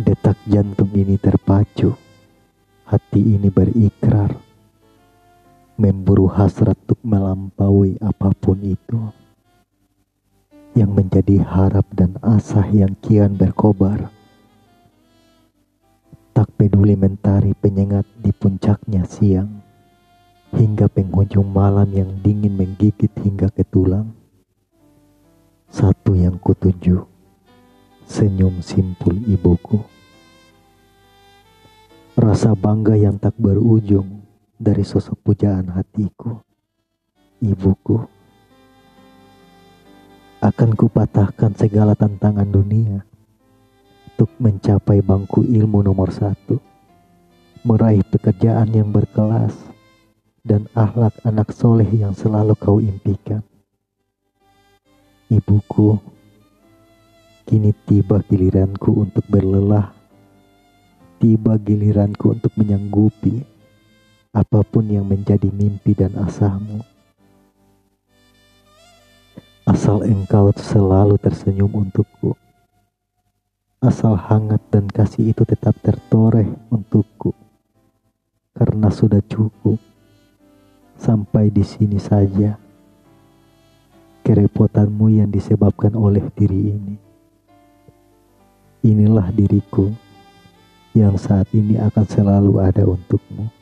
Detak jantung ini terpacu, hati ini berikrar, memburu hasrat untuk melampaui apa pun itu yang menjadi harap dan asa yang kian berkobar. Tak peduli mentari penyengat di puncaknya siang, hingga penghujung malam yang dingin menggigit hingga ke tulang. Satu yang kutuju, senyum simpul ibuku. Rasa bangga yang tak berujung dari sosok pujaan hatiku. Ibuku akan kupatahkan segala tantangan dunia untuk mencapai bangku ilmu nomor satu, meraih pekerjaan yang berkelas, dan akhlak anak soleh yang selalu kau impikan. Ibuku, kini tiba giliranku untuk berlelah, tiba giliranku untuk menyanggupi apa pun yang menjadi mimpi dan asamu. Asal engkau selalu tersenyum untukku. Asal hangat dan kasih itu tetap tertoreh untukku. Karena sudah cukup. Sampai di sini saja. Kerepotanmu yang disebabkan oleh diri ini. Inilah diriku yang saat ini akan selalu ada untukmu.